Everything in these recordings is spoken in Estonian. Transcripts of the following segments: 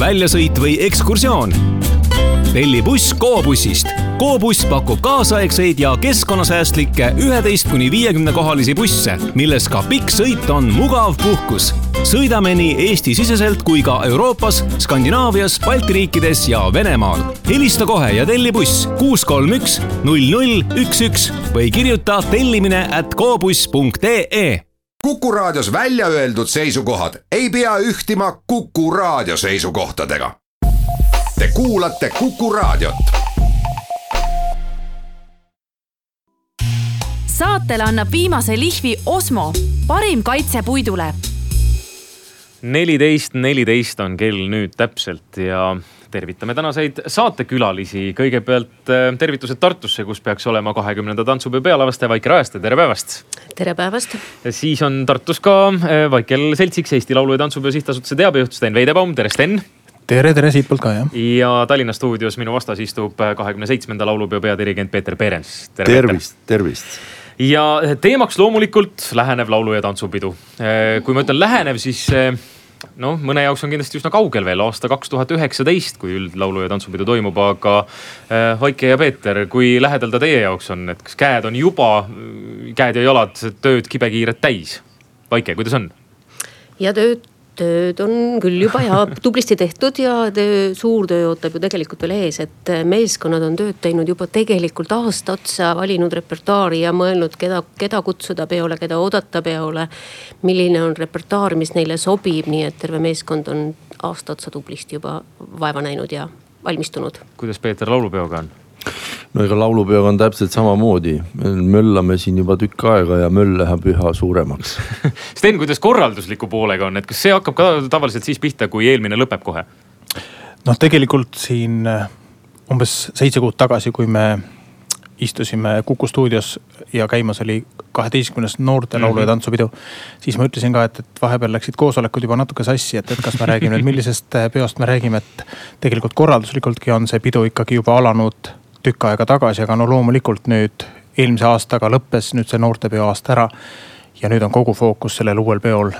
väljasõit või ekskursioon. telli buss Go-bussist. Go-buss pakub kaasaegseid ja keskkonnasäästlikke üheteist kuni viiekümne kohalisi busse, milles ka pikk sõit on mugav puhkus. sõidame nii Eesti-siseselt kui ka Euroopas, Skandinaavias, Balti riikides ja Venemaal. helista kohe ja telli buss kuus kolm üks null null üks üks või kirjuta tellimine at gobuss.ee Kuku Raadios välja öeldud seisukohad ei pea ühtima Kuku Raadio seisukohtadega. Te kuulate Kuku Raadiot. saatele annab viimase lihvi Osmo, parim kaitse puidule. neliteist, neliteist on kell nüüd täpselt ja tervitame tänaseid saatekülalisi. kõigepealt äh, tervitused Tartusse, kus peaks olema kahekümnenda tantsupeo pealavaste Vaike Rajaste, tere päevast. tere päevast. siis on Tartus ka äh, Vaikel seltsiks Eesti Laulu ja Tantsupeo Sihtasutuse teabejuht Sten Veidebaum, tere Sten tere, tere siitpoolt ka jah. ja Tallinna stuudios minu vastas istub äh, kahekümne seitsmenda laulupeo peadirigent Peeter Perens. tervist, tervist. ja teemaks loomulikult lähenev laulu- ja tantsupidu. kui ma ütlen lähenev, siis noh, mõne jaoks on kindlasti üsna kaugel veel aasta kaks tuhat üheksateist, kui üldlaulu ja tantsupidu toimub, aga äh, Vaike ja Peeter, kui lähedal ta teie jaoks on, et kas käed on juba, käed ja jalad tööd kibekiiret täis? Vaike, kuidas on? ja tööd tööd on küll juba ja tublisti tehtud ja töö, suur töö ootab ju tegelikult veel ees, et meeskonnad on tööd teinud juba tegelikult aasta otsa, valinud repertuaari ja mõelnud, keda, keda kutsuda peole, keda oodata peole. milline on repertuaar, mis neile sobib, nii et terve meeskond on aasta otsa tublisti juba vaeva näinud ja valmistunud. kuidas Peeter laulupeoga on? No ega laulupeoga on täpselt samamoodi, möllame siin juba tükk aega ja möll läheb üha suuremaks Sten, kuidas korraldusliku poolega on, et kas see hakkab ka tavaliselt siis pihta, kui eelmine lõpeb kohe? noh, tegelikult siin äh, umbes seitse kuud tagasi, kui me istusime Kuku stuudios ja käimas oli kaheteistkümnes noorte laulu- ja tantsupidu. siis ma ütlesin ka, et, et vahepeal läksid koosolekud juba natuke sassi, et, et kas me räägime nüüd, millisest äh, peost me räägime, et tegelikult korralduslikultki on see pidu ikkagi juba alanud tükk aega tagasi, aga no loomulikult nüüd eelmise aastaga lõppes nüüd see noortepeo aasta ära. ja nüüd on kogu fookus sellel uuel peol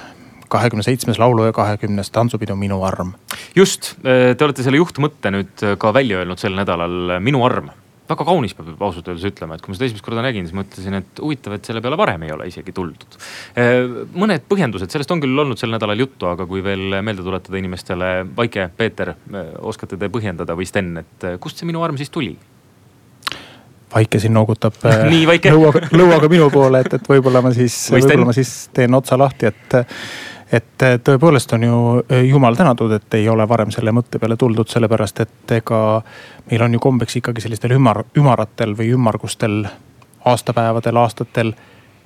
kahekümne seitsmes laulu ja kahekümnes tantsupidu Minu arm. just, äh, te olete selle juhtmõtte nüüd ka välja öelnud sel nädalal, Minu arm väga kaunis peab ausalt öeldes ütlema, et kui ma seda esimest korda nägin, siis mõtlesin, et huvitav, et selle peale varem ei ole isegi tuldud. Mõned põhjendused, sellest on küll olnud sel nädalal juttu, aga kui veel meelde tuletada inimestele, Vaike, Peeter, oskate te põhjendada või Sten, et kust see Minu arm siis tuli? Vaike siin noogutab Nii, Vaike. lõuaga, lõuaga minu poole, et, et võib-olla ma siis, võib-olla ma siis teen otsa lahti, et. et tõepoolest on ju jumal tänatud, et ei ole varem selle mõtte peale tuldud, sellepärast et ega meil on ju kombeks ikkagi sellistel ümar, ümaratel või ümmargustel aastapäevadel, aastatel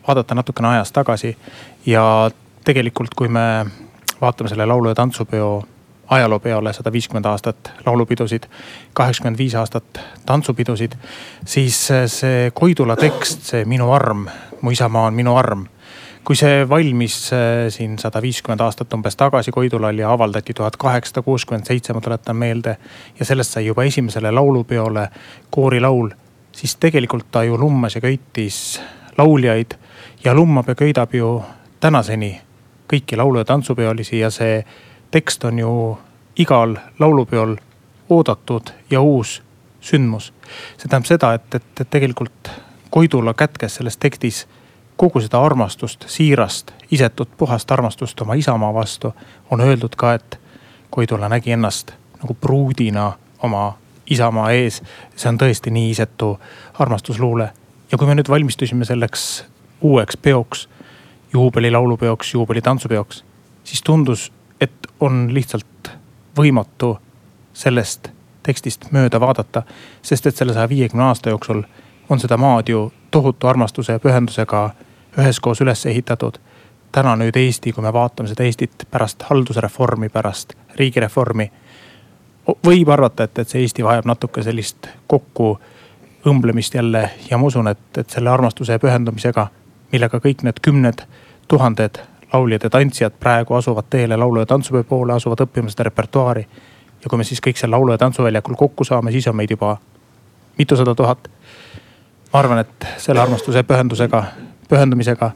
vaadata natukene ajas tagasi. ja tegelikult, kui me vaatame selle laulu- ja tantsupeo ajaloo peale sada viiskümmend aastat laulupidusid, kaheksakümmend viis aastat tantsupidusid. siis see Koidula tekst, see Minu arm, mu isamaa on minu arm. kui see valmis eh, siin sada viiskümmend aastat umbes tagasi Koidulal ja avaldati tuhat kaheksasada kuuskümmend seitse, ma tuletan meelde. ja sellest sai juba esimesele laulupeole koorilaul, siis tegelikult ta ju lummas ja köitis lauljaid ja lummab ja köidab ju tänaseni kõiki laulu- ja tantsupeolisi ja see tekst on ju igal laulupeol oodatud ja uus sündmus. see tähendab seda, et, et, et tegelikult Koidula kätkes selles tekstis kogu seda armastust, siirast, isetut, puhast armastust oma isamaa vastu. on öeldud ka, et Koidula nägi ennast nagu pruudina oma isamaa ees. see on tõesti nii isetu armastusluule. ja kui me nüüd valmistusime selleks uueks peoks, juubelilaulupeoks, juubelitantsupeoks, siis tundus et on lihtsalt võimatu sellest tekstist mööda vaadata. sest et selle saja viiekümne aasta jooksul on seda maad ju tohutu armastuse ja pühendusega üheskoos üles ehitatud. täna nüüd Eesti, kui me vaatame seda Eestit pärast haldusreformi, pärast riigireformi. võib arvata, et, et see Eesti vajab natuke sellist kokku õmblemist jälle ja ma usun, et, et selle armastuse ja pühendumisega, millega kõik need kümned tuhanded lauljad ja tantsijad praegu asuvad teele laulu- ja tantsupeo poole, asuvad õppima seda repertuaari. ja kui me siis kõik seal laulu- ja tantsuväljakul kokku saame, siis on meid juba mitusada tuhat. ma arvan, et selle armastuse pühendusega, pühendumisega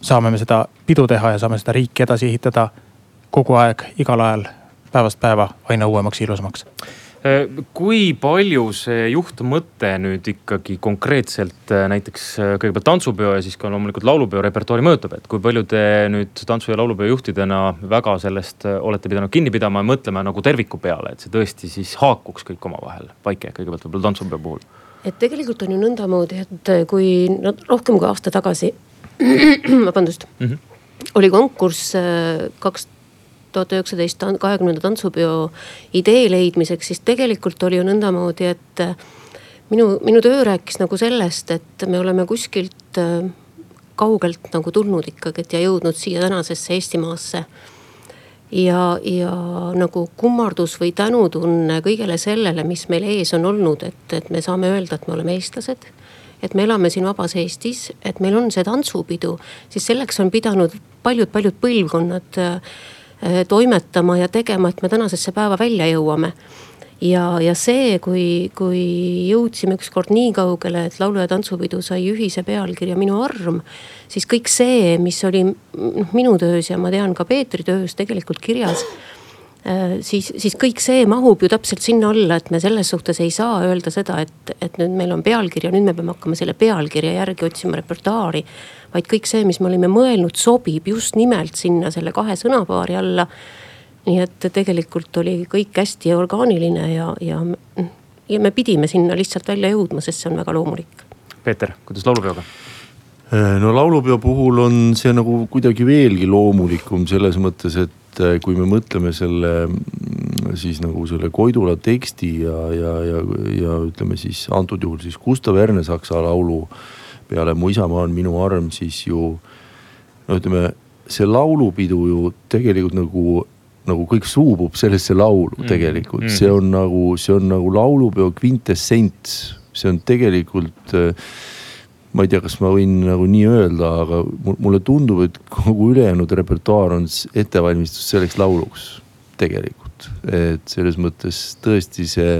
saame me seda pidu teha ja saame seda riiki edasi ehitada kogu aeg, igal ajal päevast päeva aina uuemaks ja ilusamaks kui palju see juhtmõte nüüd ikkagi konkreetselt äh, näiteks äh, kõigepealt tantsupeo ja siis ka loomulikult laulupeo repertuaari mõjutab, et kui palju te nüüd tantsu- ja laulupeo juhtidena väga sellest olete pidanud kinni pidama ja mõtlema nagu terviku peale, et see tõesti siis haakuks kõik omavahel. Vaike, kõigepealt võib-olla tantsupeo puhul. et tegelikult on ju nõndamoodi, et kui no, rohkem kui aasta tagasi vabandust mm, -hmm. oli konkurss kaks tuhat üheksateist kahekümnenda tantsupeo idee leidmiseks, siis tegelikult oli ju nõndamoodi, et äh, minu, minu töö rääkis nagu sellest, et me oleme kuskilt äh, kaugelt nagu tulnud ikkagi, et ja jõudnud siia tänasesse Eestimaasse. ja, ja nagu kummardus või tänutunne kõigele sellele, mis meil ees on olnud, et, et me saame öelda, et me oleme eestlased et me elame siin vabas Eestis, et meil on see tantsupidu, siis selleks on pidanud paljud-paljud põlvkonnad äh, toimetama ja tegema, et me tänasesse päeva välja jõuame. ja, ja see, kui, kui jõudsime ükskord nii kaugele, et laulu- ja tantsupidu sai ühise pealkirja Minu arm. siis kõik see, mis oli noh minu töös ja ma tean ka Peetri töös tegelikult kirjas Äh, siis, siis kõik see mahub ju täpselt sinna alla, et me selles suhtes ei saa öelda seda, et, et nüüd meil on pealkiri ja nüüd me peame hakkama selle pealkirja järgi otsima repertuaari. vaid kõik see, mis me olime mõelnud, sobib just nimelt sinna selle kahe sõnapaari alla. nii et tegelikult oli kõik hästi orgaaniline ja, ja, ja me pidime sinna lihtsalt välja jõudma, sest see on väga loomulik. Peeter, kuidas laulupeoga? Äh, no laulupeo puhul on see nagu kuidagi veelgi loomulikum selles mõttes, et et äh, kui me mõtleme selle siis nagu selle Koidula teksti ja, ja, ja, ja ütleme siis antud juhul siis Gustav Ernesaksa laulu peale Mu isamaa on minu arm, siis ju no ütleme, see laulupidu ju tegelikult nagu nagu kõik suubub sellesse laulu mm. tegelikult mm., see on nagu, see on nagu laulupeo kvintessents, see on tegelikult äh, ma ei tea, kas ma võin nagu nii öelda, aga mulle tundub, et kogu ülejäänud repertuaar on ettevalmistus selleks lauluks tegelikult. et selles mõttes tõesti see,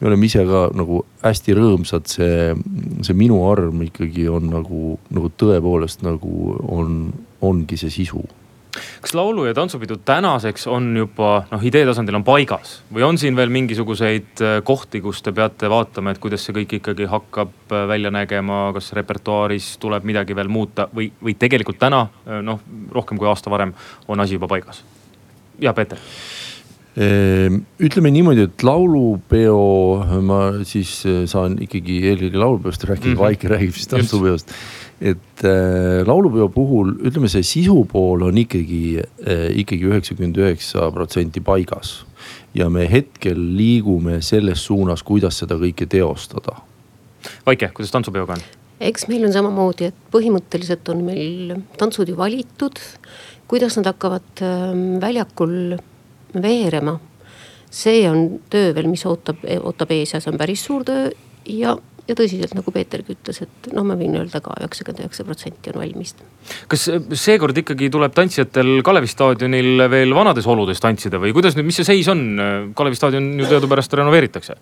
me oleme ise ka nagu hästi rõõmsad, see, see minu arm ikkagi on nagu, nagu tõepoolest nagu on, ongi see sisu kas laulu- ja tantsupidu tänaseks on juba noh, idee tasandil on paigas või on siin veel mingisuguseid äh, kohti, kus te peate vaatama, et kuidas see kõik ikkagi hakkab äh, välja nägema, kas repertuaaris tuleb midagi veel muuta või, või tegelikult täna äh, noh, rohkem kui aasta varem on asi juba paigas? ja Peeter ehm, ütleme niimoodi, et laulupeo, ma siis saan ikkagi eelkõige laulupeost rääkida mm, -hmm. Vaike räägib siis tantsupeost et äh, laulupeo puhul ütleme, see sisu pool on ikkagi äh,, ikkagi üheksakümmend üheksa protsenti paigas. ja me hetkel liigume selles suunas, kuidas seda kõike teostada. Vaike, kuidas tantsupeoga on? eks meil on samamoodi, et põhimõtteliselt on meil tantsud ju valitud. kuidas nad hakkavad ähm, väljakul veerema, see on töö veel, mis ootab, ootab ees ja see on päris suur töö ja ja tõsiselt, nagu Peetergi ütles, et noh, ma võin öelda ka üheksakümmend üheksa protsenti on valmis. kas seekord ikkagi tuleb tantsijatel Kalevi staadionil veel vanades oludes tantsida või kuidas nüüd, mis see seis on? Kalevi staadion ju teadupärast renoveeritakse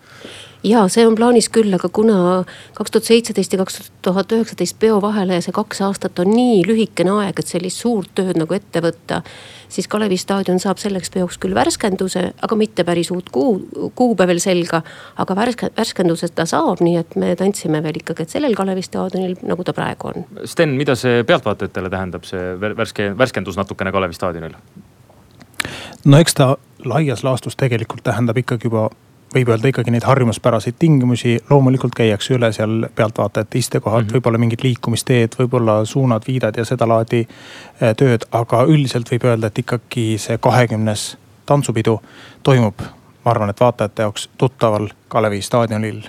ja see on plaanis küll, aga kuna kaks tuhat seitseteist ja kaks tuhat üheksateist peo vahele ja see kaks aastat on nii lühikene aeg, et sellist suurt tööd nagu ette võtta. siis Kalevi staadion saab selleks peoks küll värskenduse, aga mitte päris uut kuu, kuupäeval selga. aga värske, värskenduse ta saab, nii et me tantsime veel ikkagi, et sellel Kalevi staadionil, nagu ta praegu on. Sten, mida see pealtvaatajatele tähendab, see värske, värskendus natukene Kalevi staadionil? no eks ta laias laastus tegelikult tähendab ikkagi juba võib öelda ikkagi neid harjumuspäraseid tingimusi, loomulikult käiakse üle seal pealtvaatajate istekohad mm -hmm., võib-olla mingid liikumisteed, võib-olla suunad, viidad ja sedalaadi eh, tööd. aga üldiselt võib öelda, et ikkagi see kahekümnes tantsupidu toimub, ma arvan, et vaatajate jaoks tuttaval Kalevi staadionil.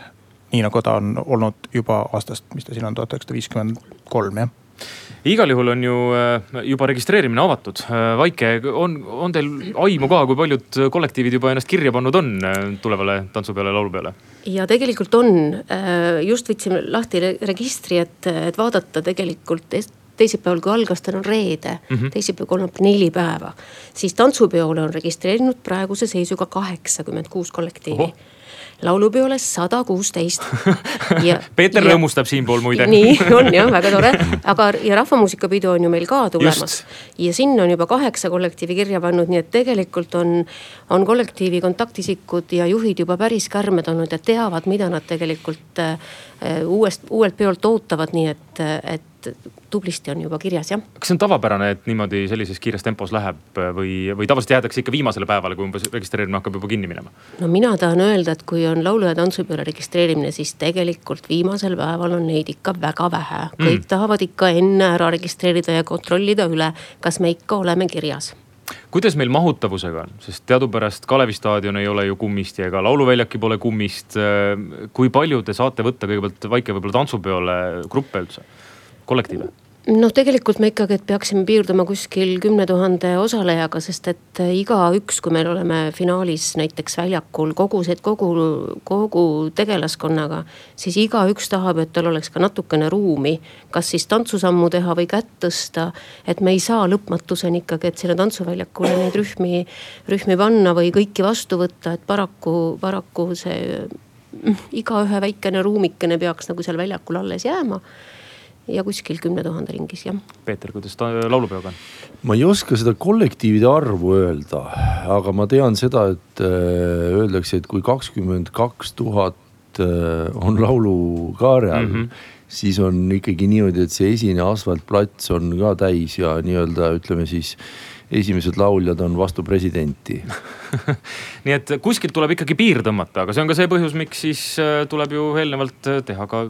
nii nagu ta on olnud juba aastast, mis ta siin on, tuhat üheksasada viiskümmend kolm jah igal juhul on ju äh, juba registreerimine avatud. Äh, Vaike, on, on teil aimu ka, kui paljud kollektiivid juba ennast kirja pannud on äh, tulevale tantsupeole, laulupeole? ja tegelikult on, just võtsime lahti registri, et, et vaadata tegelikult teisipäeval, kui algas, täna on reede mm -hmm., teisipäev, kolmapäev, neli päeva. siis tantsupeole on registreerinud praeguse seisuga kaheksakümmend kuus kollektiivi laulupeole sada kuusteist. Peeter ja, rõõmustab siinpool muide. nii on jah, väga tore, aga ja rahvamuusikapidu on ju meil ka tulemas. ja sinna on juba kaheksa kollektiivi kirja pannud, nii et tegelikult on, on kollektiivi kontaktisikud ja juhid juba päris kärmed olnud ja teavad, mida nad tegelikult äh, uuest, uuelt peolt ootavad, nii et, et tublisti on juba kirjas jah. kas see on tavapärane, et niimoodi sellises kiires tempos läheb või, või tavaliselt jäädakse ikka viimasele päevale, kui umbes registreerimine hakkab juba kinni minema? no mina tahan öelda, et kui on laulu- ja tantsupeole registreerimine, siis tegelikult viimasel päeval on neid ikka väga vähe. kõik mm. tahavad ikka enne ära registreerida ja kontrollida üle, kas me ikka oleme kirjas kuidas meil mahutavusega on, sest teadupärast Kalevi staadion ei ole ju kummist ja ega lauluväljaki pole kummist. kui palju te saate võtta kõigepealt Vaike võib-olla tantsupeole gruppe üldse? Kollektiive? noh, tegelikult me ikkagi, peaksime piirduma kuskil kümne tuhande osalejaga, sest et igaüks, kui me oleme finaalis näiteks väljakul kogu see, kogu, kogu tegelaskonnaga. siis igaüks tahab, et tal oleks ka natukene ruumi, kas siis tantsusammu teha või kätt tõsta. et me ei saa lõpmatuseni ikkagi, et sinna tantsuväljakule neid rühmi, rühmi panna või kõiki vastu võtta, et paraku, paraku see mm, igaühe väikene ruumikene peaks nagu seal väljakul alles jääma ja kuskil kümne tuhande ringis jah. Peeter, kuidas ta laulupeoga on? ma ei oska seda kollektiivide arvu öelda, aga ma tean seda, et äh, öeldakse, et kui kakskümmend kaks tuhat äh, on laulukaare all mm. -hmm siis on ikkagi niimoodi, et see esine asfaltplats on ka täis ja nii-öelda ütleme siis esimesed lauljad on vastu presidenti nii et kuskilt tuleb ikkagi piir tõmmata, aga see on ka see põhjus, miks siis äh, tuleb ju eelnevalt teha ka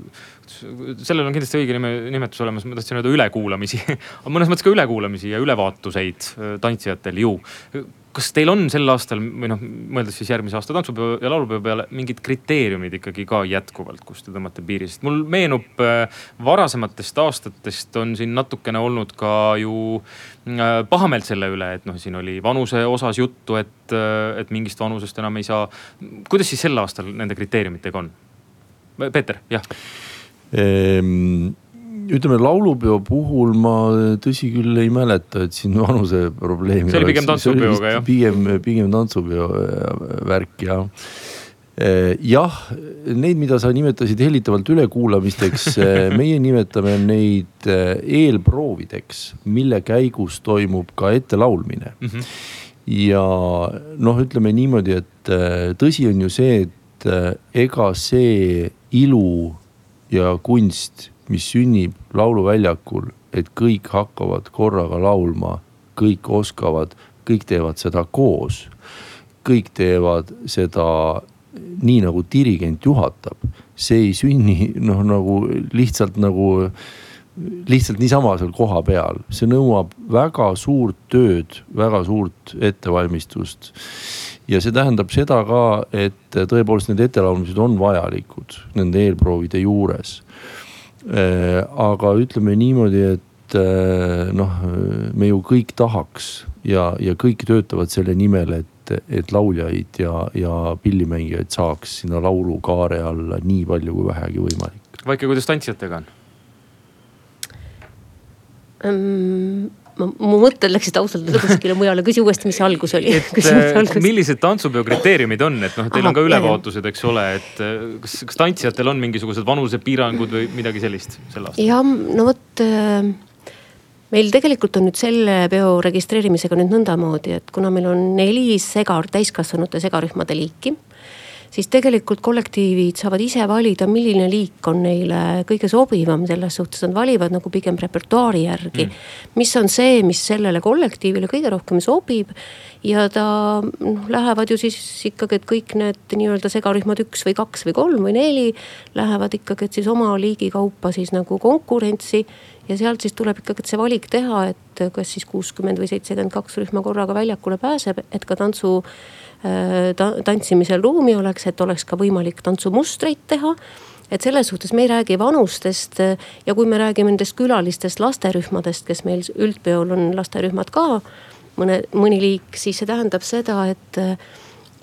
sellel on kindlasti õige nime, nimetus olemas, ma tahtsin öelda ülekuulamisi mõnes mõttes ka ülekuulamisi ja ülevaatuseid äh, tantsijatel ju. Kas teil on sel aastal või noh, mõeldes siis järgmise aasta tantsupeo ja laulupeo peale mingid kriteeriumid ikkagi ka jätkuvalt, kus te tõmbate piiri, sest mul meenub äh, varasematest aastatest on siin natukene olnud ka ju äh, pahameelt selle üle, et noh, siin oli vanuse osas juttu, et, et mingist vanusest enam ei saa. kuidas siis sel aastal nende kriteeriumitega on? Peeter, jah Ehm, ütleme laulupeo puhul ma tõsi küll ei mäleta, et siin vanuse probleemi. see oli pigem tantsupeoga jah? pigem, pigem tantsupeo äh, värk jah äh, jah, neid, mida sa nimetasid hellitavalt ülekuulamisteks, äh, meie nimetame neid eelproovideks, mille käigus toimub ka ettelaulmine mm. -hmm. ja noh, ütleme niimoodi, et tõsi on ju see, et ega see ilu ja kunst, mis sünnib lauluväljakul, et kõik hakkavad korraga laulma, kõik oskavad, kõik teevad seda koos. kõik teevad seda nii nagu dirigent juhatab, see ei sünni noh, nagu lihtsalt nagu lihtsalt niisama seal kohapeal, see nõuab väga suurt tööd, väga suurt ettevalmistust ja see tähendab seda ka, et tõepoolest need ettelaulmised on vajalikud nende eelproovide juures. Äh, aga ütleme niimoodi, et äh, noh, me ju kõik tahaks ja, ja kõik töötavad selle nimel, et, et lauljaid ja, ja pillimängijaid saaks sinna laulukaare alla nii palju kui vähegi võimalik. Vaike, kuidas tantsijatega on? Ma, mu mõtted läksid ausalt öelda kuskile mujale, küsi uuesti, mis see algus oli. Äh, millised tantsupeo kriteeriumid on, et noh, teil Aha, on ka ülevaatused, eks ole, et äh, kas, kas tantsijatel on mingisugused vanusepiirangud või midagi sellist sel aastal? jah, no vot äh, meil tegelikult on nüüd selle peo registreerimisega nüüd nõndamoodi, et kuna meil on neli segar, täiskasvanute segarühmade liiki siis tegelikult kollektiivid saavad ise valida, milline liik on neile kõige sobivam, selles suhtes. Nad valivad nagu pigem repertuaari järgi mm.. mis on see, mis sellele kollektiivile kõige rohkem sobib. ja ta noh, lähevad ju siis ikkagi, et kõik need nii-öelda segarühmad üks või kaks või kolm või neli lähevad ikkagi, et siis oma liigi kaupa siis nagu konkurentsi. Ja sealt siis tuleb ikkagi see valik teha, et kas siis kuuskümmend või seitsekümmend kaks rühma korraga väljakule pääseb, et ka tantsu ta, tantsimisel ruumi oleks, et oleks ka võimalik tantsumustreid teha et selles suhtes me ei räägi vanustest ja kui me räägime nendest külalistest lasterühmadest, kes meil üldpeol on lasterühmad ka mõne, mõni liik, siis see tähendab seda, et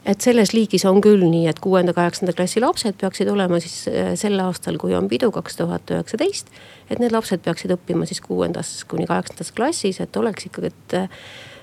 et selles liigis on küll nii, et kuuenda-kaheksanda klassi lapsed peaksid olema siis äh, sel aastal, kui on pidu kaks tuhat üheksateist. et need lapsed peaksid õppima siis kuuendas kuni kaheksandas klassis, et oleks ikkagi, et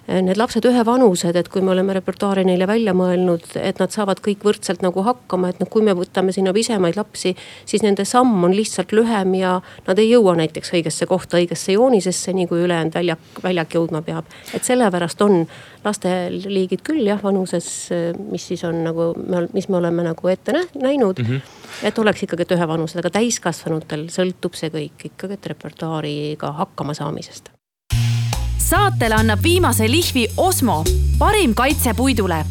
need lapsed ühevanused, et kui me oleme repertuaari neile välja mõelnud, et nad saavad kõik võrdselt nagu hakkama, et noh, kui me võtame sinna pisemaid lapsi, siis nende samm on lihtsalt lühem ja nad ei jõua näiteks õigesse kohta, õigesse joonisesse, nii kui ülejäänud väljak, väljak jõudma peab. et sellepärast on lasteliigid küll jah, vanuses, mis siis on nagu, mis me oleme nagu ette näinud mm. -hmm et oleks ikkagi ühevanused, aga täiskasvanutel sõltub see kõik ikkagi, et repertuaariga hakkama saamisest saatele annab viimase lihvi Osmo, parim kaitse puidule.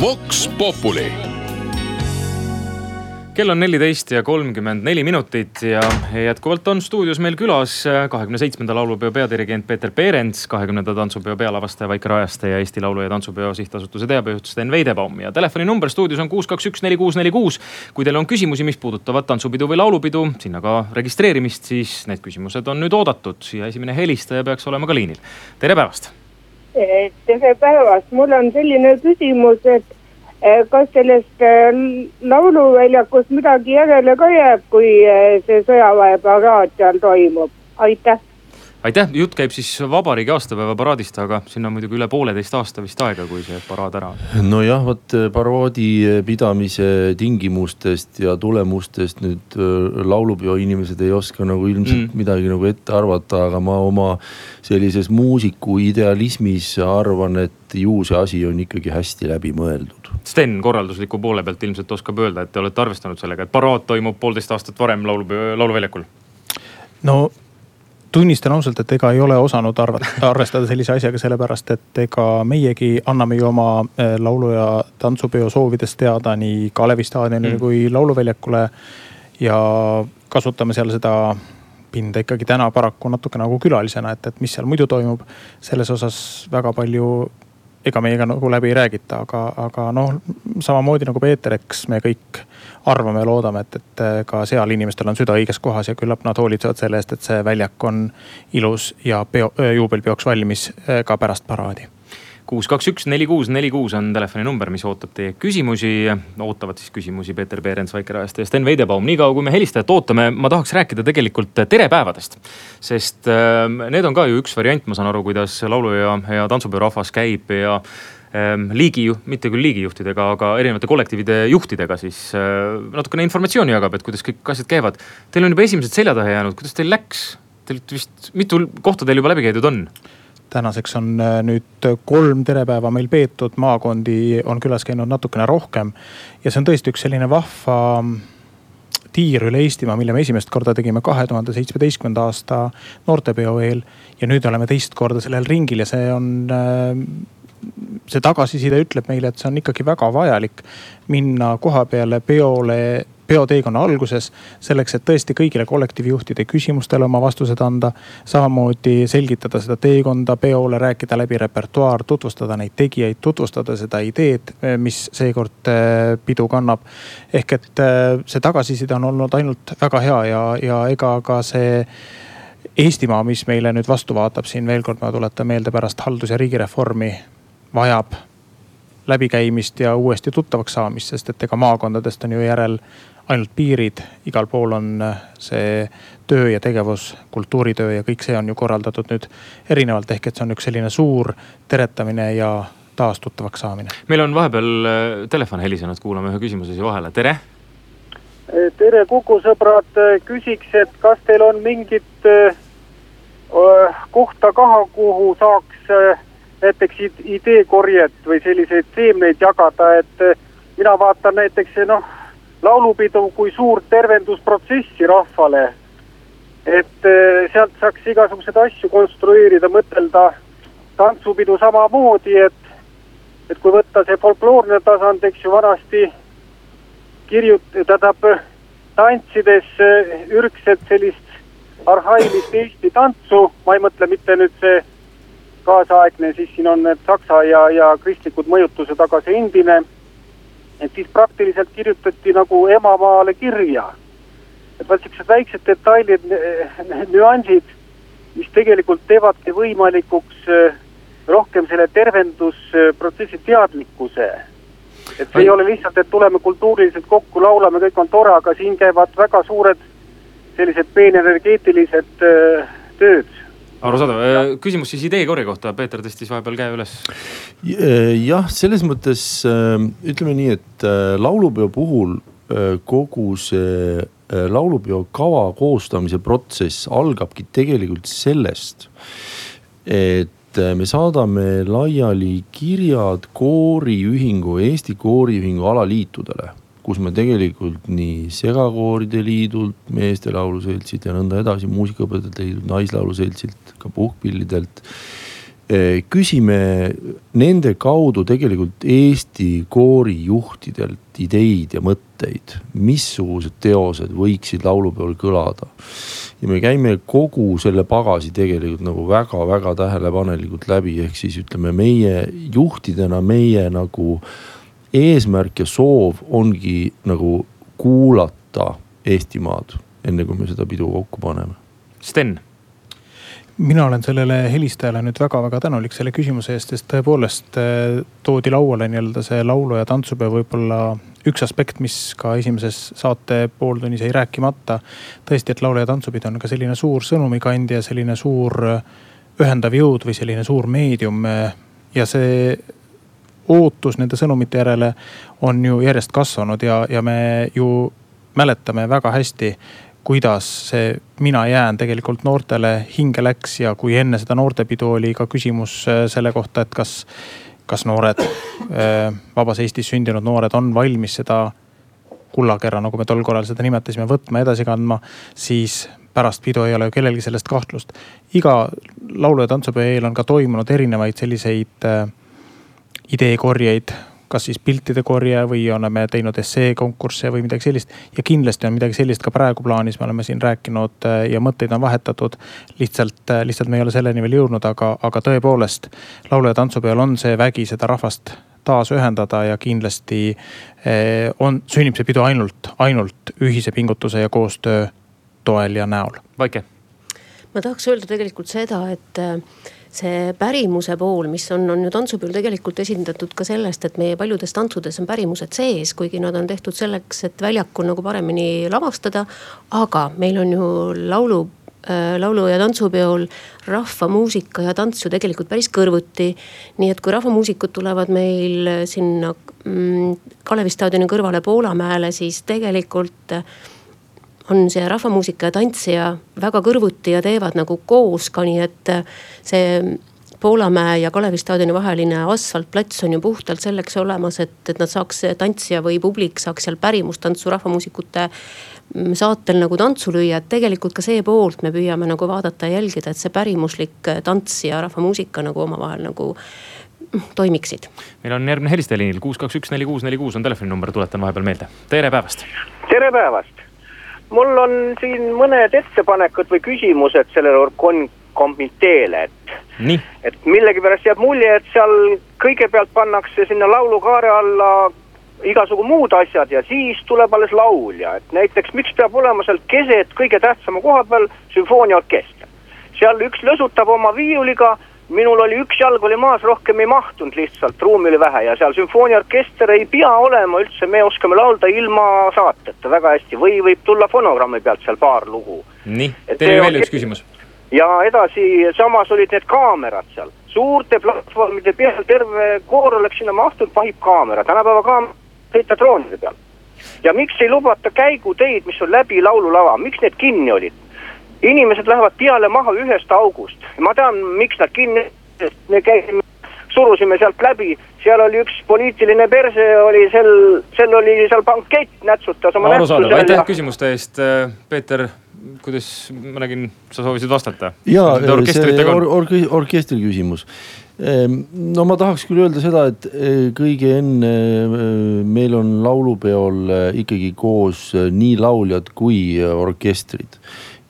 Vox Populi kell on neliteist ja kolmkümmend neli minutit ja jätkuvalt on stuudios meil külas kahekümne seitsmenda laulupeo peadirigent Peeter Peerents, kahekümnenda tantsupeo pealavastaja Vaike Rajaste ja Eesti Laulu ja Tantsupeo Sihtasutuse teabejuht Sten Veidebaum. ja telefoninumber stuudios on kuus, kaks, üks, neli, kuus, neli, kuus. kui teil on küsimusi, mis puudutavad tantsupidu või laulupidu, sinna ka registreerimist, siis need küsimused on nüüd oodatud ja esimene helistaja peaks olema ka liinil. tere päevast. tere päevast, mul on selline küsimus, et kas sellest eh, lauluväljakust midagi järele ka jääb, kui eh, see sõjaväeparaad seal toimub? aitäh aitäh, jutt käib siis vabariigi aastapäeva paraadist, aga sinna on muidugi üle pooleteist aasta vist aega, kui see paraad ära on. nojah, vot paraadi pidamise tingimustest ja tulemustest nüüd laulupeo inimesed ei oska nagu ilmselt mm. midagi nagu ette arvata, aga ma oma sellises muusiku idealismis arvan, et ju see asi on ikkagi hästi läbi mõeldud. Sten korraldusliku poole pealt ilmselt oskab öelda, et te olete arvestanud sellega, et paraad toimub poolteist aastat varem laulupeo, lauluväljakul? no tunnistan ausalt, et ega ei ole osanud arvata, arvestada sellise asjaga, sellepärast et ega meiegi anname ju oma eh, laulu- ja tantsupeo soovidest teada nii Kalevi staadionile mm. kui lauluväljakule. ja kasutame seal seda pinda ikkagi täna paraku natuke nagu külalisena, et, et mis seal muidu toimub. selles osas väga palju ega meiega nagu läbi ei räägita, aga, aga noh, samamoodi nagu Peeter, eks me kõik arvame ja loodame, et, et ka seal inimestel on süda õiges kohas ja küllap nad hoolitsevad selle eest, et see väljak on ilus ja peo, juubelpeoks valmis eh, ka pärast paraadi kuus, kaks, üks, neli, kuus, neli, kuus on telefoninumber, mis ootab teie küsimusi. ootavad siis küsimusi Peeter Peerens, Vaike Rajaste ja Sten Veidebaum. niikaua kui me helistajat ootame, ma tahaks rääkida tegelikult terepäevadest. sest äh, need on ka ju üks variant, ma saan aru, kuidas laulu ja, ja tantsupeo rahvas käib ja ähm, liigi, mitte küll liigijuhtidega, aga erinevate kollektiivide juhtidega siis äh, natukene informatsiooni jagab, et kuidas kõik asjad käivad. Teil on juba esimesed selja taha jäänud, kuidas teil läks? Teilt vist, mitu kohta teil juba läbi käidud on? tänaseks on äh, nüüd kolm terepäeva meil peetud, maakondi on külas käinud natukene rohkem. ja see on tõesti üks selline vahva mm, tiir üle Eestimaa, mille me esimest korda tegime kahe tuhande seitsmeteistkümnenda aasta noortepeo eel. ja nüüd oleme teist korda sellel ringil ja see on äh, see tagasiside ütleb meile, et see on ikkagi väga vajalik minna koha peale peole peoteekonna alguses. selleks, et tõesti kõigile kollektiivijuhtide küsimustele oma vastused anda. samamoodi selgitada seda teekonda peole, rääkida läbi repertuaar, tutvustada neid tegijaid, tutvustada seda ideed, mis seekord äh, pidu kannab. ehk et äh, see tagasiside on olnud ainult väga hea ja, ja ega ka see Eestimaa, mis meile nüüd vastu vaatab siin veel kord, ma tuletan meelde pärast haldus- ja riigireformi vajab läbikäimist ja uuesti tuttavaks saamist, sest et ega maakondadest on ju järel ainult piirid, igal pool on äh, see töö ja tegevus, kultuuritöö ja kõik see on ju korraldatud nüüd erinevalt, ehk et see on üks selline suur teretamine ja taas tuttavaks saamine. meil on vahepeal äh, telefon helisenud, kuulame ühe küsimuse siia vahele, tere. Äh, tere, Kuku sõbrad, küsiks, et kas teil on mingit kohta ka, kuhu saaks näiteks ideekorjet või selliseid seemneid jagada, et mina vaatan näiteks noh laulupidu kui suurt tervendusprotsessi rahvale. et eh, sealt saaks igasuguseid asju konstrueerida, mõtelda tantsupidu samamoodi, et, et kui võtta see folkloorne tasand, eks ju vanasti kirjut-, tähendab tantsides eh, ürgset sellist arhailist Eesti tantsu, ma ei mõtle mitte nüüd see kaasaegne, siis siin on need saksa ja, ja kristlikud mõjutused, aga see endine et siis praktiliselt kirjutati nagu emamaale kirja. et vot siuksed väiksed detailid, nüansid, mis tegelikult teevadki võimalikuks eh, rohkem selle tervendusprotsessi teadlikkuse. et see ei ole lihtsalt, et tuleme kultuuriliselt kokku, laulame, kõik on tore, aga siin käivad väga suured sellised peenenergeetilised äh, tööd arusaadav ja., küsimus siis ideekorje kohta, Peeter tõstis vahepeal käe üles. jah, selles mõttes ütleme nii, et laulupeo puhul kogu see laulupeo kava koostamise protsess algabki tegelikult sellest, et me saadame laiali kirjad kooriühingu, Eesti Kooriühingu alaliitudele kus me tegelikult nii segakooride liidult, meeste lauluseltsilt ja nõnda edasi, muusikaõpetajate liidult, naislaulu seltsilt, ka puhkpillidelt. Eh, küsime nende kaudu tegelikult Eesti koorijuhtidelt ideid ja mõtteid, missugused teosed võiksid laulupeol kõlada. ja me käime kogu selle pagasi tegelikult nagu väga-väga tähelepanelikult läbi, ehk siis ütleme meie juhtidena, meie nagu eesmärk ja soov ongi nagu kuulata Eestimaad, enne kui me seda pidu kokku paneme. Sten mina olen sellele helistajale nüüd väga-väga tänulik selle küsimuse eest, sest tõepoolest eh, toodi lauale nii-öelda see laulu- ja tantsupeo võib-olla üks aspekt, mis ka esimeses saate pooltunnis jäi rääkimata. tõesti, et laulu- ja tantsupidu on ka selline suur sõnumikandja, selline suur ühendav jõud või selline suur meedium. ja see ootus nende sõnumite järele on ju järjest kasvanud ja, ja me ju mäletame väga hästi kuidas see Mina jään tegelikult noortele hinge läks ja kui enne seda noortepidu oli ka küsimus äh, selle kohta, et kas, kas noored, äh, vabas Eestis sündinud noored on valmis seda kullakerra, nagu me tol korral seda nimetasime, võtma, edasi kandma, siis pärast pidu ei ole ju kellelgi sellest kahtlust. iga laulu- ja tantsupeo eel on ka toimunud erinevaid selliseid äh, ideekorjeid, kas siis piltide korje või oleme teinud esseekonkursse või midagi sellist. ja kindlasti on midagi sellist ka praegu plaanis, me oleme siin rääkinud äh, ja mõtteid on vahetatud. lihtsalt, äh, lihtsalt me ei ole selleni veel jõudnud, aga, aga tõepoolest laulu- ja tantsupeol on see vägi seda rahvast taas ühendada ja kindlasti äh, on, sünnib see pidu ainult, ainult ühise pingutuse ja koostöö toel ja näol. Vaike. ma tahaks öelda tegelikult seda, et see pärimuse pool, mis on, on ju tantsupeol tegelikult esindatud ka sellest, et meie paljudes tantsudes on pärimused sees, kuigi nad on tehtud selleks, et väljakul nagu paremini lavastada. aga meil on ju laulu äh, laulu- ja tantsupeol rahvamuusika ja tants ju tegelikult päris kõrvuti. nii et kui rahvamuusikud tulevad meil sinna mm, Kalevi staadioni kõrvale Poolamäele, siis tegelikult on see rahvamuusika ja tantsija väga kõrvuti ja teevad nagu koos ka, nii et see Poolamäe ja Kalevi staadioni vaheline asfaltplats on ju puhtalt selleks olemas, et, et nad saaks, tantsija või publik saaks seal pärimustantsu rahvamuusikute mm, saatel nagu tantsu lüüa, et tegelikult ka see poolt me püüame nagu vaadata ja jälgida, et see pärimuslik tants ja rahvamuusika nagu omavahel nagu mm, toimiksid. meil on järgmine helistaja liinil kuus, kaks, üks, neli, kuus, neli, kuus on telefoninumber, tuletan vahepeal meelde. tere päevast. tere päevast mul on siin mõned ettepanekud või küsimused sellele orkon-, komiteele, et. et millegipärast jääb mulje, et seal kõigepealt pannakse sinna laulukaare alla igasugu muud asjad ja siis tuleb alles laulja, et näiteks miks peab olema seal keset kõige tähtsama koha peal sümfooniaorkester. seal üks lõsutab oma viiuliga minul oli üks jalg oli maas, rohkem ei mahtunud lihtsalt, ruumi oli vähe ja seal sümfooniaorkester ei pea olema üldse, me oskame laulda ilma saateta väga hästi või võib tulla fonogrammi pealt seal paar lugu. nii, teeme veel üks küsimus. ja edasi, samas olid need kaamerad seal, suurte platvormide peal terve koor oleks sinna mahtunud, pahib kaamera, tänapäeva kaamera sõita droonide peal. ja miks ei lubata käiguteid, mis on läbi laululava, miks need kinni olid? Inimesed lähevad peale maha ühest august. ma tean, miks nad kinni, me käisime, surusime sealt läbi, seal oli üks poliitiline perse oli sel, sel oli seal bankett, nätsutas oma. arusaadav, aitäh küsimuste eest, Peeter kuidas, ma nägin, sa soovisid vastata. ja see or, or, orkestri küsimus. Ehm, no ma tahaks küll öelda seda, et eh, kõige enne eh, meil on laulupeol eh, ikkagi koos nii lauljad kui orkestrid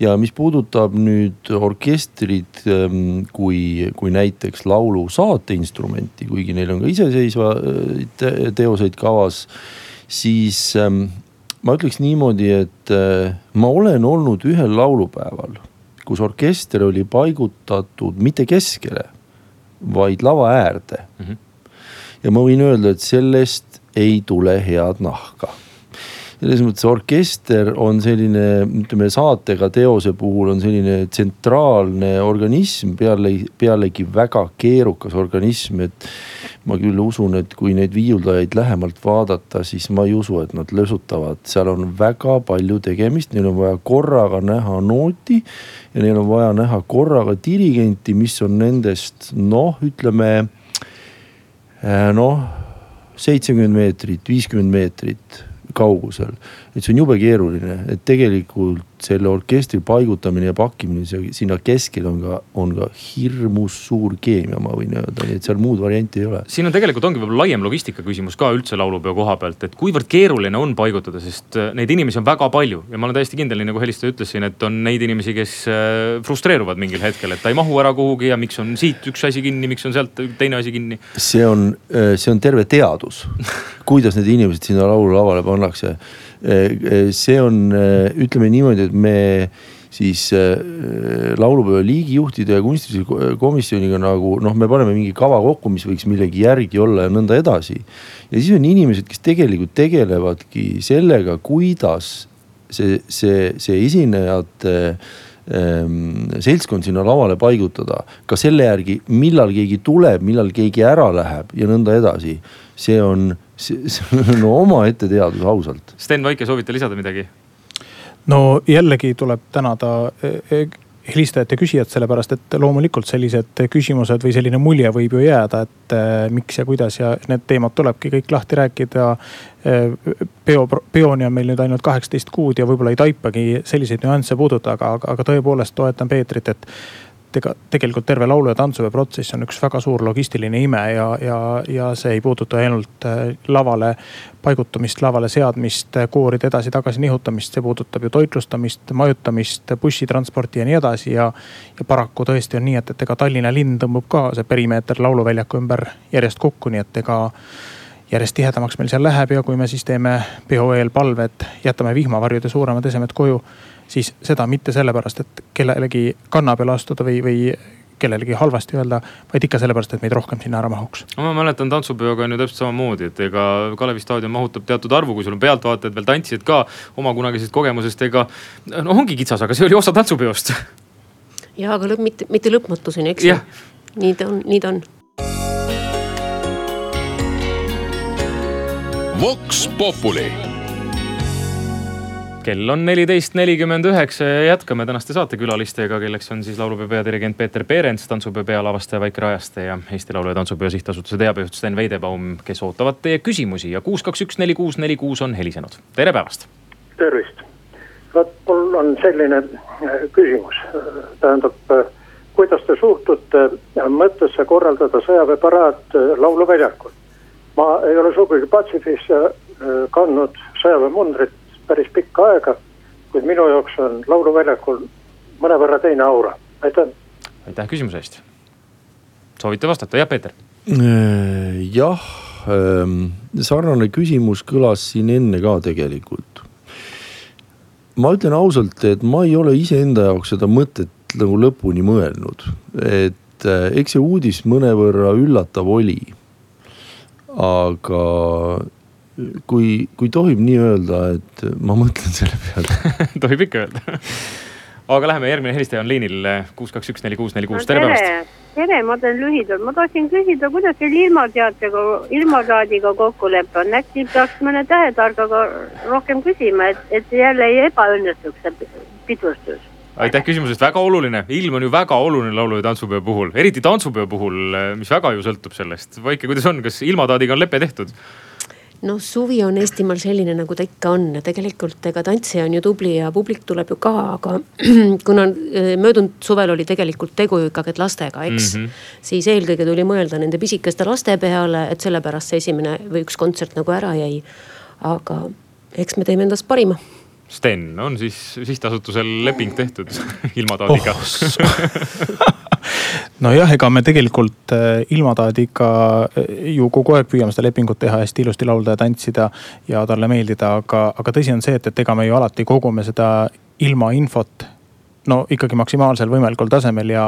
ja mis puudutab nüüd orkestrit ähm, kui, kui näiteks laulu saateinstrumenti, kuigi neil on ka iseseisvaid äh, teoseid kavas, siis ähm, ma ütleks niimoodi, et äh, ma olen olnud ühel laulupäeval, kus orkester oli paigutatud mitte keskele, vaid lava äärde mm. -hmm. ja ma võin öelda, et sellest ei tule head nahka selles mõttes orkester on selline, ütleme saatega teose puhul on selline tsentraalne organism, peale, pealegi väga keerukas organism, et. ma küll usun, et kui neid viiuldajaid lähemalt vaadata, siis ma ei usu, et nad lösutavad, seal on väga palju tegemist, neil on vaja korraga näha nooti. ja neil on vaja näha korraga dirigenti, mis on nendest noh, ütleme eh, noh seitsekümmend meetrit, viiskümmend meetrit kaugusel. Et see on jube keeruline, et tegelikult selle orkestri paigutamine ja pakkimine sinna keskele on ka, on ka hirmus suur keemia, ma võin öelda, nii et seal muud varianti ei ole. siin on tegelikult ongi võib-olla laiem logistika küsimus ka üldse laulupeo koha pealt, et kuivõrd keeruline on paigutada, sest äh, neid inimesi on väga palju ja ma olen täiesti kindel, nii nagu helistaja ütles siin, et on neid inimesi, kes äh, frustreeruvad mingil hetkel, et ta ei mahu ära kuhugi ja miks on siit üks asi kinni, miks on sealt teine asi kinni. see on, äh, see on terve teadus, kuidas need inimesed sinna laululavale pannakse see on, eh, ütleme niimoodi, et me siis laulupeo liigijuhtide ja kunstilise komisjoniga nagu noh, me paneme mingi kava kokku, mis võiks millegi järgi olla ja nõnda edasi. ja siis on inimesed, kes tegelikult tegelevadki sellega, kuidas see, see, see esinejate ähm, seltskond sinna lavale paigutada. ka selle järgi, millal keegi tuleb, millal keegi ära läheb ja nõnda edasi. see on see, see on omaette teadus ausalt. Sten Vaike, soovite lisada midagi? no jällegi tuleb tänada e, e, helistajat ja küsijat, sellepärast et loomulikult sellised küsimused või selline mulje võib ju jääda, et e, miks ja kuidas ja need teemad tulebki kõik lahti rääkida. peo, peoni on meil nüüd ainult kaheksateist kuud ja võib-olla ei taipagi selliseid nüansse puudutada, aga, aga tõepoolest toetan Peetrit, et ega tegelikult terve laulu- ja tantsupeo protsess on üks väga suur logistiline ime ja, ja, ja see ei puuduta ainult äh, lavale paigutamist, lavale seadmist, kooride edasi-tagasi nihutamist, see puudutab ju toitlustamist, majutamist, bussitransporti ja nii edasi ja. ja paraku tõesti on nii, et, et ega Tallinna linn tõmbub ka see perimeeter lauluväljaku ümber järjest kokku, nii et ega järjest tihedamaks meil seal läheb ja kui me siis teeme peo eel palve, et jätame vihmavarjud ja suuremad esemed koju siis seda mitte sellepärast, et kellelegi kanna peale astuda või, või kellelegi halvasti öelda, vaid ikka sellepärast, et meid rohkem sinna ära mahuks. ma mäletan tantsupeoga on ju täpselt samamoodi, et ega Kalevi staadion mahutab teatud arvu, kui sul on pealtvaatajad veel tantsijad ka oma kunagisest kogemusest, ega noh, ongi kitsas, aga see oli osa tantsupeost. ja, aga lõpp, mitte, mitte lõpmatuseni, eks ju. nii ta on, nii ta on. Vox Populi kell on neliteist nelikümmend üheksa ja jätkame tänaste saatekülalistega, kelleks on siis laulupeo peadirigent Peeter Peerents, tantsupeo pealavastaja Vaike Rajaste ja Eesti Laulu- ja Tantsupeo Sihtasutuse teabejuht Sten Veidebaum, kes ootavad teie küsimusi ja kuus, kaks, üks, neli, kuus, neli, kuus on helisenud. tere päevast. tervist, vot mul on selline äh, küsimus, tähendab, äh, kuidas te suhtute äh, mõttesse korraldada sõjaväeparaad lauluväljakul? ma ei ole sugugi patsifisse kandnud sõjaväemundrit päris pikka aega. kuid minu jaoks on lauluväljakul mõnevõrra teine aura, aitäh. aitäh küsimuse eest. soovite vastata, jah Peeter? Äh, jah, ähm, sarnane küsimus kõlas siin enne ka tegelikult. ma ütlen ausalt, et ma ei ole iseenda jaoks seda mõtet nagu lõpuni mõelnud, et äh, eks see uudis mõnevõrra üllatav oli. aga kui, kui tohib nii öelda, et ma mõtlen selle peale. Tohib ikka öelda. Aga läheme, järgmine helistaja on liinil kuus, kaks, üks, neli, kuus, neli, kuus, tere päevast. tere, ma teen lühidalt, ma tahtsin küsida, kuidas teil ilmateatega, ilmasaadiga kokkulepe on, äkki peaks mõne tähetargaga rohkem küsima, et, et jälle ei ebaõnnestuks see pidustus? Aitäh küsimuse eest, väga oluline, ilm on ju väga oluline laulu- ja tantsupeo puhul, eriti tantsupeo puhul, mis väga ju sõltub sellest. Vaike, kuidas on, kas ilmataadiga on lepe tehtud? Noh, suvi on Eestimaal selline, nagu ta ikka on ja tegelikult ega tantsija on ju tubli ja publik tuleb ju ka, aga kuna äh, möödunud suvel oli tegelikult tegu ju ikkagi lastega, eks mm. -hmm. siis eelkõige tuli mõelda nende pisikeste laste peale, et sellepärast see esimene või üks kontsert nagu ära jäi. aga eks me teeme endast parima Sten, on siis sihtasutusel leping tehtud ilmataadiga oh, nojah, ega me tegelikult äh, ilmataadiga äh, ju kogu aeg püüame seda lepingut teha, hästi ilusti laulda ja tantsida ja talle meeldida, aga, aga tõsi on see, et, et ega me ju alati kogume seda ilmainfot no ikkagi maksimaalsel võimalikul tasemel ja,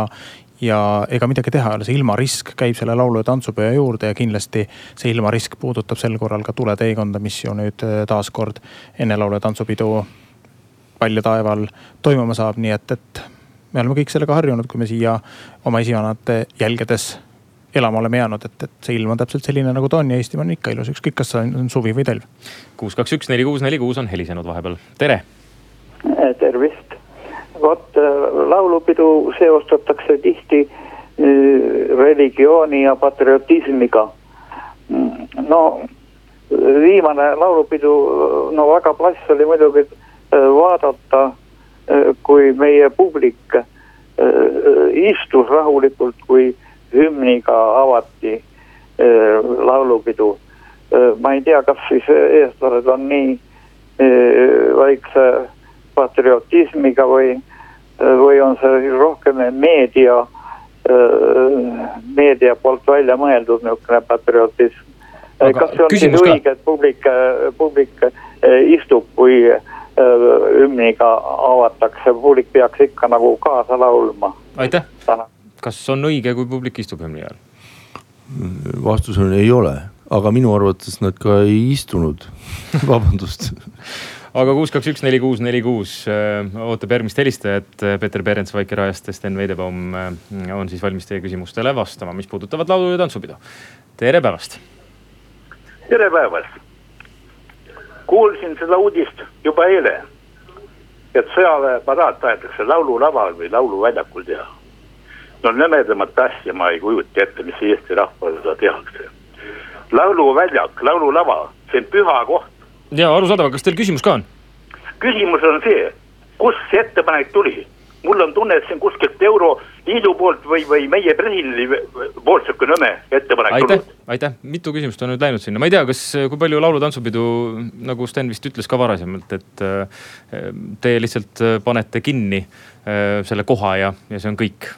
ja ega midagi teha ei ole, see ilmarisk käib selle laulu- ja tantsupeo juurde ja kindlasti see ilmarisk puudutab sel korral ka Tuleteekonda, mis ju nüüd äh, taaskord enne laulu- ja tantsupidu Palja taeval toimuma saab, nii et, et me oleme kõik sellega harjunud, kui me siia oma esivanemate jälgedes elama oleme jäänud, et, et see ilm on täpselt selline, nagu ta on ja Eestimaa on ikka ilus, ükskõik, kas on suvi või talv. kuus, kaks, üks, neli, kuus, neli, kuus on helisenud vahepeal, tere. tervist vot äh, laulupidu seostatakse tihti äh, religiooni ja patriotismiga. Mm, no viimane laulupidu, no väga plass oli muidugi vaadata, kui meie publik istus rahulikult, kui hümniga avati laulupidu. ma ei tea, kas siis eestlased on nii väikse patriotismiga või või on see rohkem meedia, meedia poolt välja mõeldud niisugune patriotism. kas see on siis õige, et publik, publik istub, kui hümniga avatakse, publik peaks ikka nagu kaasa laulma. aitäh, kas on õige, kui publik istub hümni ajal? vastus on ei ole, aga minu arvates nad ka ei istunud vabandust aga kuus, kaks, üks, neli, kuus, neli, kuus äh, ootab järgmist helistajat. Äh, Peeter Perents Vaikerajast ja Sten Veidebaum äh, on siis valmis teie küsimustele vastama, mis puudutavad laulu ja tantsupidu. tere päevast. tere päevast. Kuulsin seda uudist juba eile, et sõjaväeparaad tahetakse laululaval või lauluväljakul teha. no nõmedamat asja ma ei kujuta ette, mis Eesti rahvale seda tehakse. lauluväljak, laululava, see on püha koht ja arusaadav, aga kas teil küsimus ka on? küsimus on see, kust see ettepanek tuli? Mul on tunne, et see on kuskilt Euroliidu poolt või, või meie presidendi poolt sihuke nõme ettepanek aitäh, aitäh, mitu küsimust on nüüd läinud sinna, ma ei tea, kas, kui palju laulu-tantsupidu, nagu Sten vist ütles ka varasemalt, et äh, te lihtsalt äh, panete kinni äh, selle koha ja, ja see on kõik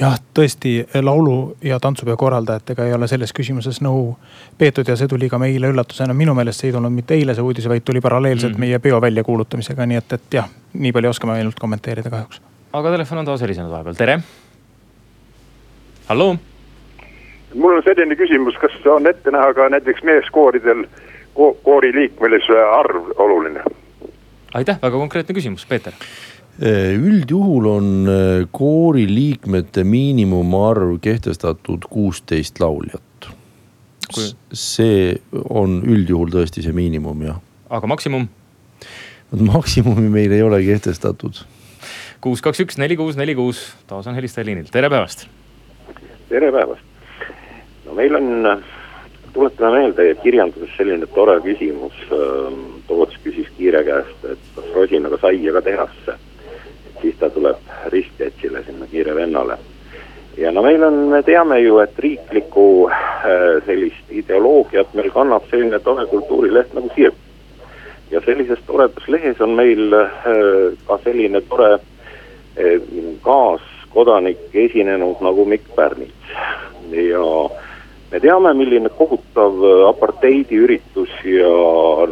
jah, tõesti laulu ja tantsupeo korraldajatega ei ole selles küsimuses nõu peetud ja see tuli ka meile üllatusena. minu meelest see ei tulnud mitte eile see uudis, vaid tuli paralleelselt mm. meie peo väljakuulutamisega, nii et, et jah, nii palju oskame ainult kommenteerida kahjuks. aga telefon on taas helisenud vahepeal, tere. halloo. mul on selline küsimus, kas on ette näha ka näiteks meeskooridel ko koori liikmelise arv oluline? aitäh, väga konkreetne küsimus, Peeter üldjuhul on äh, koori liikmete miinimumarv kehtestatud kuusteist lauljat. see on üldjuhul tõesti see miinimum jah. aga maksimum? maksimumi meil ei ole kehtestatud. kuus, kaks, üks, neli, kuus, neli, kuus, taas on helistaja liinil, tere päevast. tere päevast. no meil on, tuletame meelde kirjanduses selline tore küsimus. Ähm, Toots küsis Kiire käest, et kas rosinaga saia ka tehasse siis ta tuleb ristjätsile sinna kiire vennale. ja no meil on, me teame ju, et riiklikku äh, sellist ideoloogiat meil kannab selline tore kultuurileht nagu Sirp. ja sellises toredas lehes on meil äh, ka selline tore äh, kaaskodanik esinenud nagu Mikk Pärnits ja me teame, milline kohutav apartheidiüritus ja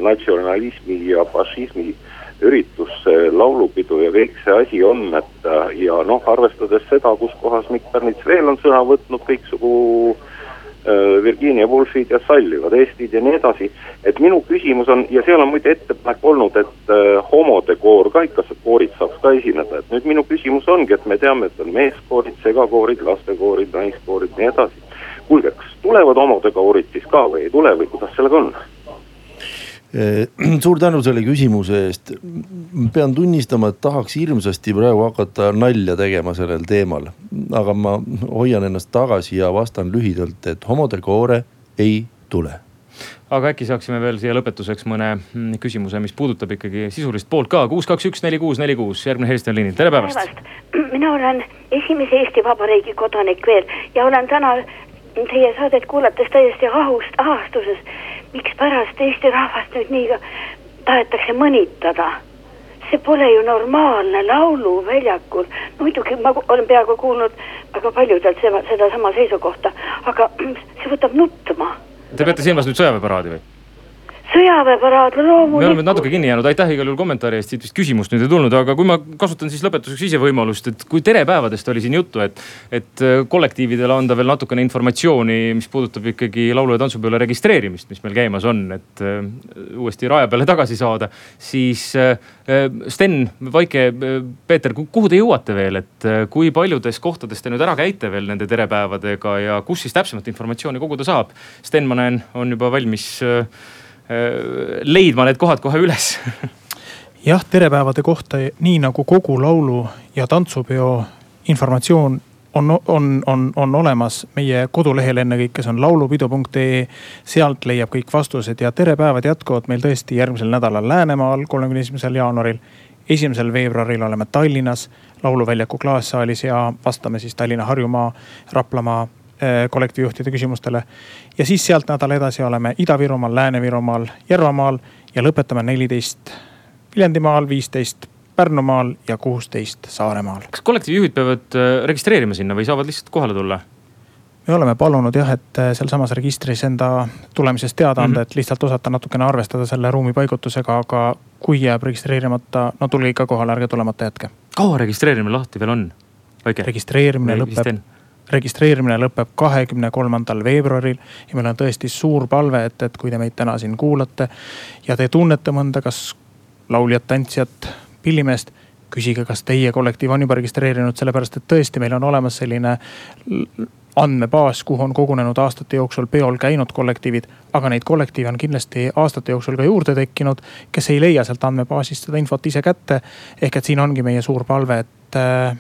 natsionalismi ja fašismi äh, üritus, see laulupidu ja kõik see asi on, et äh, ja noh, arvestades seda, kus kohas Mikk Pärnits veel on sõna võtnud, kõiksugu äh, Virginia Woolfid ja sallivad Eestid ja nii edasi. et minu küsimus on ja seal on muide ettepanek olnud, et äh, homode koor ka ikka, koorid saaks ka esineda, et nüüd minu küsimus ongi, et me teame, et on meeskoorid, segakoorid, lastekoorid, naiskoorid, nii edasi. kuulge, kas tulevad homode koorid siis ka või ei tule või kuidas sellega on? Eh, suur tänu selle küsimuse eest. pean tunnistama, et tahaks hirmsasti praegu hakata nalja tegema sellel teemal. aga ma hoian ennast tagasi ja vastan lühidalt, et homodekoore ei tule aga äkki saaksime veel siia lõpetuseks mõne mm, küsimuse, mis puudutab ikkagi sisulist poolt ka. kuus, kaks, üks, neli, kuus, neli, kuus, järgmine helistaja on liinil, tere päevast. mina olen esimese Eesti Vabariigi kodanik veel ja olen täna teie saadet kuulates täiesti ahust, ahastuses mikspärast Eesti rahvast nüüd nii tahetakse mõnitada? see pole ju normaalne lauluväljakul, muidugi ma olen peaaegu kuulnud väga paljudelt seda, sedasama seisukohta, aga see võtab nutma. Te peate silmas nüüd sõjaväeparaadi või? Sõjaväeparaad loomulikult. me oleme natuke kinni jäänud, aitäh igal juhul kommentaari eest, siit vist küsimust nüüd ei tulnud, aga kui ma kasutan siis lõpetuseks ise võimalust, et kui terepäevadest oli siin juttu, et. et äh, kollektiividele anda veel natukene informatsiooni, mis puudutab ikkagi laulu- ja tantsupeole registreerimist, mis meil käimas on, et äh, uuesti raja peale tagasi saada. siis äh, Sten, Vaike, Peeter, kuhu te jõuate veel, et kui paljudes kohtades te nüüd ära käite veel nende terepäevadega ja kus siis täpsemat informatsiooni koguda saab? Sten, ma näen, on juba valmis Äh, leidma need kohad kohe üles jah, terepäevade kohta, nii nagu kogu laulu ja tantsupeo informatsioon on, on, on, on olemas meie kodulehel ennekõike, see on laulupidu.ee. sealt leiab kõik vastused ja terepäevad jätkuvad meil tõesti järgmisel nädalal Läänemaal, kolmekümne esimesel jaanuaril. esimesel veebruaril oleme Tallinnas lauluväljaku klaassaalis ja vastame siis Tallinna, Harjumaa, Raplamaa Äh, kollektiivjuhtide küsimustele. ja siis sealt nädal edasi oleme Ida-Virumaal, Lääne-Virumaal, Järvamaal ja lõpetame neliteist Viljandimaal, viisteist Pärnumaal ja kuusteist Saaremaal. kas kollektiivjuhid peavad äh, registreerima sinna või saavad lihtsalt kohale tulla? me oleme palunud jah, et äh, sealsamas registris enda tulemisest teada anda mm, -hmm. et lihtsalt osata natukene arvestada selle ruumi paigutusega, aga kui jääb registreerimata, no tulge ikka kohale, ärge tulemata jätke. kaua registreerimine lahti veel on? registreerimine lõpeb registreerimine lõpeb kahekümne kolmandal veebruaril ja meil on tõesti suur palve, et, et kui te meid täna siin kuulate ja te tunnete mõnda, kas lauljat, tantsijat, pillimeest küsige, kas teie kollektiiv on juba registreerinud, sellepärast et tõesti, meil on olemas selline andmebaas, kuhu on kogunenud aastate jooksul peol käinud kollektiivid. aga neid kollektiive on kindlasti aastate jooksul ka juurde tekkinud, kes ei leia sealt andmebaasist seda infot ise kätte. ehk et siin ongi meie suur palve, et äh,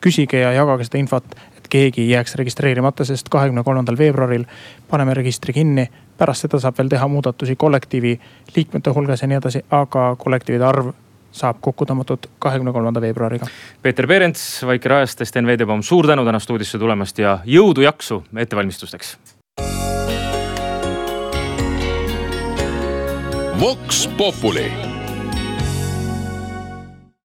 küsige ja jagage seda infot, keegi ei jääks registreerimata, sest kahekümne kolmandal veebruaril paneme registri kinni. pärast seda saab veel teha muudatusi kollektiivi liikmete hulgas ja nii edasi, aga kollektiivide arv saab kokku tõmmatud kahekümne kolmanda veebruariga. Peeter Perents, Vaike Rajast, Sten Veedebaum, suur tänu täna stuudiosse tulemast ja jõudu, jaksu ettevalmistusteks. Vox Populi